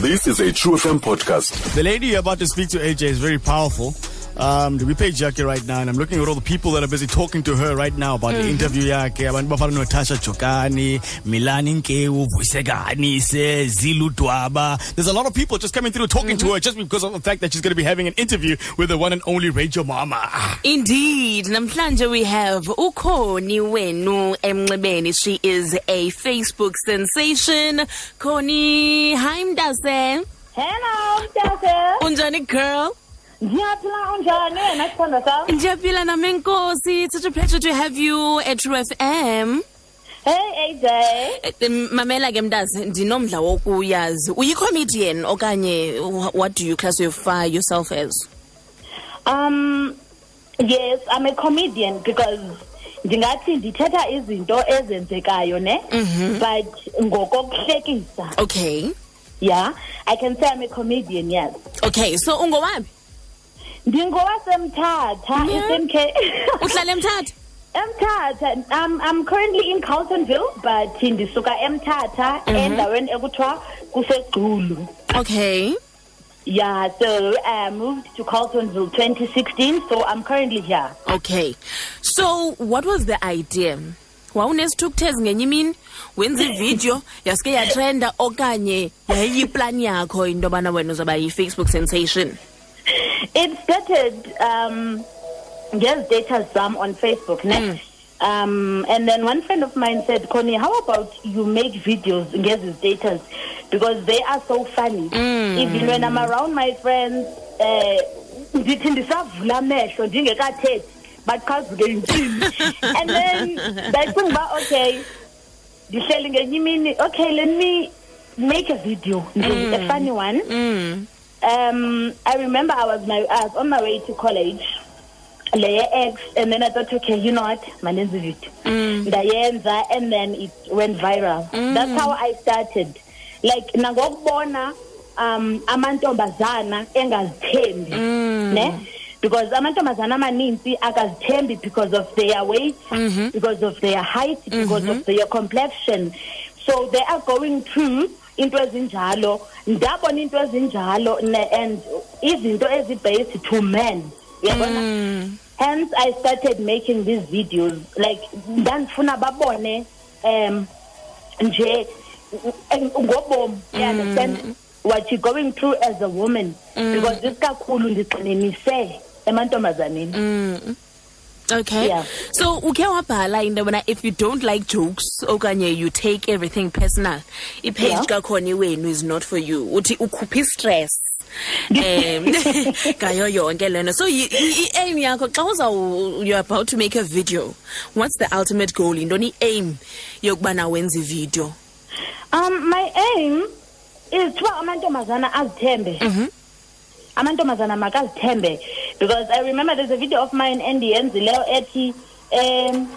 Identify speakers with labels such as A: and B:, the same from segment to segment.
A: This is a True FM podcast.
B: The lady you're about to speak to, AJ, is very powerful. Um, we pay Jackie right now, and I'm looking at all the people that are busy talking to her right now about the interview yakhe. Abantu bafana noTasha Chokani, Milani Nkewu, Vusekani, Se, Zilu Dwaba. There's a lot of people just coming through talking to her just because of the fact that she's going to be having an interview with the one and only Rachel Mama. Ah,
C: Indeed, namhlanje we have ukhoni wenu emnxebeni. She is a Facebook sensation. Cornie, hi mntase.
D: Hello, Mtase.
C: Unjani girl?
D: Ngiyaphila unjani wena sithando sam?
C: Ndiyaphila nami enkosi. It's such a pleasure to have you at True FM.
D: Hey AJ.
C: Eh, Mamela ke mntazi, ndinomdla wokuyazi. Uyi-comedian okanye wh- what do you classify yourself as?
D: Um yes, I'm a comedian because ndingathi ndithetha izinto ezenzekayo ne but ngokokuhlekisa
C: Okay.
D: yeah i can say i'm a comedian yes
C: Okay, so ungowaphi?
D: Ndingowasemthatha
C: Yeah.
D: smk
C: Uhlala eMthatha?
D: emthatha um, i'm currently in carltonville but ndisuka emthatha endaweni ekuthiwa kusegculu
C: Okay.
D: Yeah, so I moved to Carltonville 2016, so I'm currently here.
C: Okay. So what was the idea? wawunesithukuthezi ngenye imini wenza ividiyo yasuke yatrenda okanye yayiyiplani yakho into yobana wena uzawuba yi-facebook sensation
D: It started um, just data some on Facebook, ne? Um, and then one friend of mine said, Connie, how about you make videos get these datas because they are so funny. Even when I'm around my friends, uh, ndithi ndisavula amehlo ndingekathethi baqhazuke intini and then ndayicinga uba okay ndihleli ngenye imini okay let me make a video nje a funny one um, I remember I was my I was on my way to college, layer X, and then I thought, okay, you know what, My manenzi video, mm. ndayenza, and then it went viral. Mm. That's how I started. Like nangokubona um amantombazana engazithembi, mm. ne? Because amantombazana amaninzi akazithembi because of their weight, mm-hmm. because of their height, because mm-hmm. of their complexion. So they are going through into ezinjalo ndabona into ezinjalo ne- and izinto ezi-based to men. Yabona? Hence i started making these videos. Like ndandifuna babone um nje eh, ngobomi. You understand? What you're going through as a woman. Because isikakhulu ndigxininise emantombazaneni.
C: Okay.
D: Yeah.
C: so ukhe wabhala into yobana if you don't like jokes okanye you take everything personal ipage
D: Yeah.
C: iwenu wenu is not for you. Uthi ukhuphe istress. Um ngayo yonke lena so i-aim yakho xa uzaw you're about to make a video what's the ultimate goal? Yintoni i-aim yokubana wenza ividiyo
D: Um, my aim is to amantombazana azithembe. Amantombazana makazithembe because I remember there's a video of mine endiyenzileyo ethi um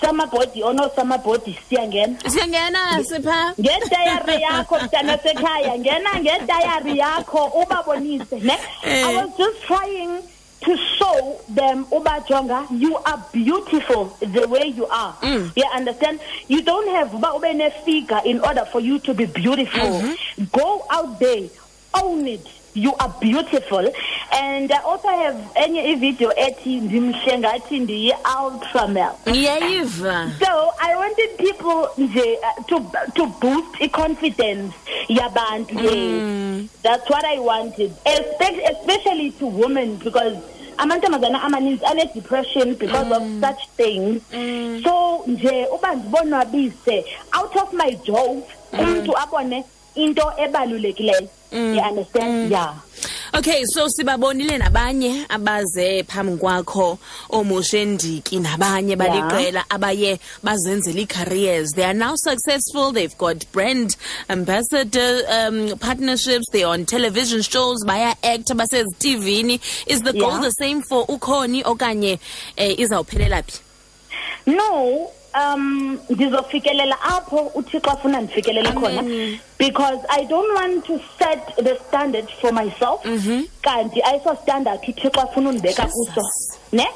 D: summer body or no summer body siyangena
C: siyangena sipha.
D: Ngedayari yakho mntana sekhaya ngena ngedayari yakho ubabonise. Ne? Eh. I was just trying to show them ubajonga you are beautiful the way you are. Mm. You understand? You don't have uba ube ne-figure in order for you to be beautiful. Mm-hmm. Go out there own it. You are beautiful and i also have enye ivideo ethi ndimhle ngathi ndiyi-ultramel
C: ndiyayiva
D: so I wanted people nje uh, to to boost the confidence yabantu. Yes, mm. that's what I wanted, especially, especially to women because amantombazana amaninzi ane depression because of mm. such things. Mm. So nje uba ndibonwabise out of my joke umuntu abone into ebalulekileyo. You understand? Yeah.
C: Okay so sibabonile nabanye abaze phambi kwakho oomoshe ndiki nabanye baliqela abaye bazenzela ii-careers they are now successful. They've got brand ambassador um, partnerships. They're on television shows. Baya-acta basezitivini is the goal
D: Yeah.
C: the same for ukhoni okanye um izawuphelela phi?
D: No, um ndizofikelela apho uthixo afuna ndifikelele khona because i don't want to set the standard for myself. Kanti ayiso standard uthixo afuna undibeka kuso ne?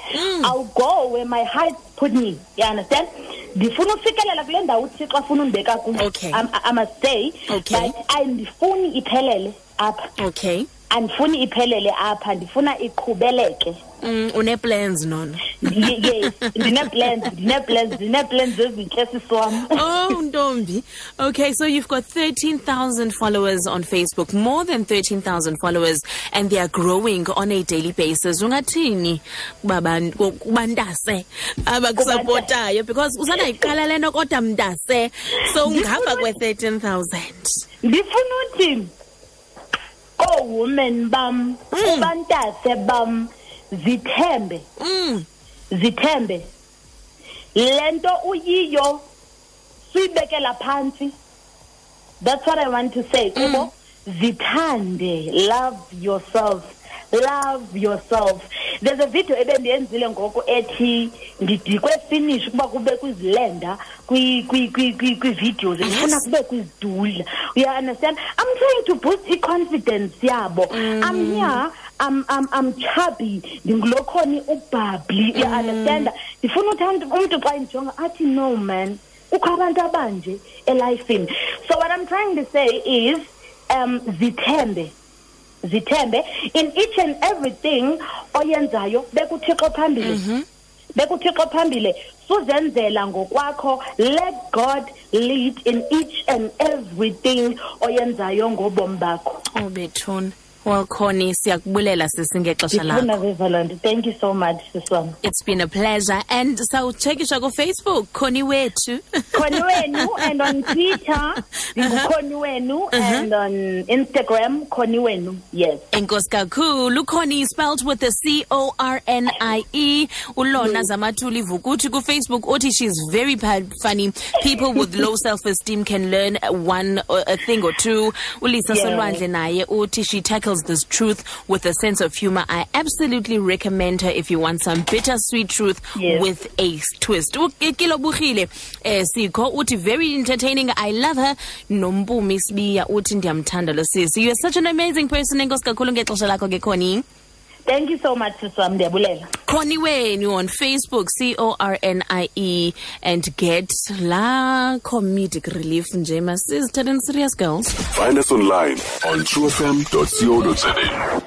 D: I'll go where my heart put me you understand? Ndifuna ufikelela kule ndawo uthixo afuna undibeka kuyo.
C: Okay.
D: I, I must say but andifuni iphelele apha.
C: Okay
D: andifuni iphelele apha ndifuna iqhubeleke.
C: Mm, une-plans nona?
D: Ye- yes ndine-plans ndine-plans ndine-plans ezintle sisi
C: oh ntombi. Okay so you've got 13000 followers on facebook more than 13000 followers and they are growing on a daily basis. Ungathini kuba ban- ku- kubantase abakusapotayo? Because usandayiqala le nto kodwa mntase so ungapha kwe-13000
D: ndifuna uthi oowomen bam ubantase bam zithembe.
C: Mm.
D: zithembe. Le nto uyiyo suyibekela phantsi that's what i want to say kubo. Zithande love yourself love yourself. There's a video ebendiyenzile ngoku ethi ndidikwe finish ukuba kube kwizilenda kwi- kwi- kwi- kwi- kwi-videos ndifuna kube kwizidudla you understand? I'm trying to boost i-confidence yabo. I'm here. I'm, I'm, I'm chubby. Ndingulokhoni ubhabli. You understand? Ndifuna uthi umntu umntu xa indijonga athi no man. Kukho abantu abanje elifini so what i'm trying to say is um zithembe. Zithembe in each and everything oyenzayo bekuthixo phambili. Bekuthixo phambili. Suzenzela ngokwakho. Let god lead in each and everything oyenzayo ngobomi bakho.
C: Oh bethuna well Cornie siyakubulela sisi ngexesha lakho.
D: Thank you so much siswam.
C: It's been a pleasure and sawutshekisha kufacebook Cornie wethu.
D: Cornie Wenu and on twitter ndingukhoni wenu and on instagram Cornie Wenu yes.
C: Enkosi kakhulu. Cornie spelled with the c-o-r-n-i-e ulona zamathuli vukuthi kufacebook uthi she's very funny. People with low self-esteem can learn one uh, a thing or two. Ulisa solwandle naye uthi she tackles this truth with a sense of humor. I absolutely recommend her if you want some bittersweet truth
D: Yes.
C: with a twist. U- kilobugile eh sikho uthi very entertaining. I love her. Nompumi sibiya uthi ndiyamthanda lo sisi. You're such an amazing person enkosi kakhulu ngexesha lakho ke Cornie
D: thank you so much siswam ndiyabulela
C: Cornie Wenu on facebook c-o-r-n-i-e and get la comedic relief nje masizithatheni serious girls
A: Find us online on truefm.co.za.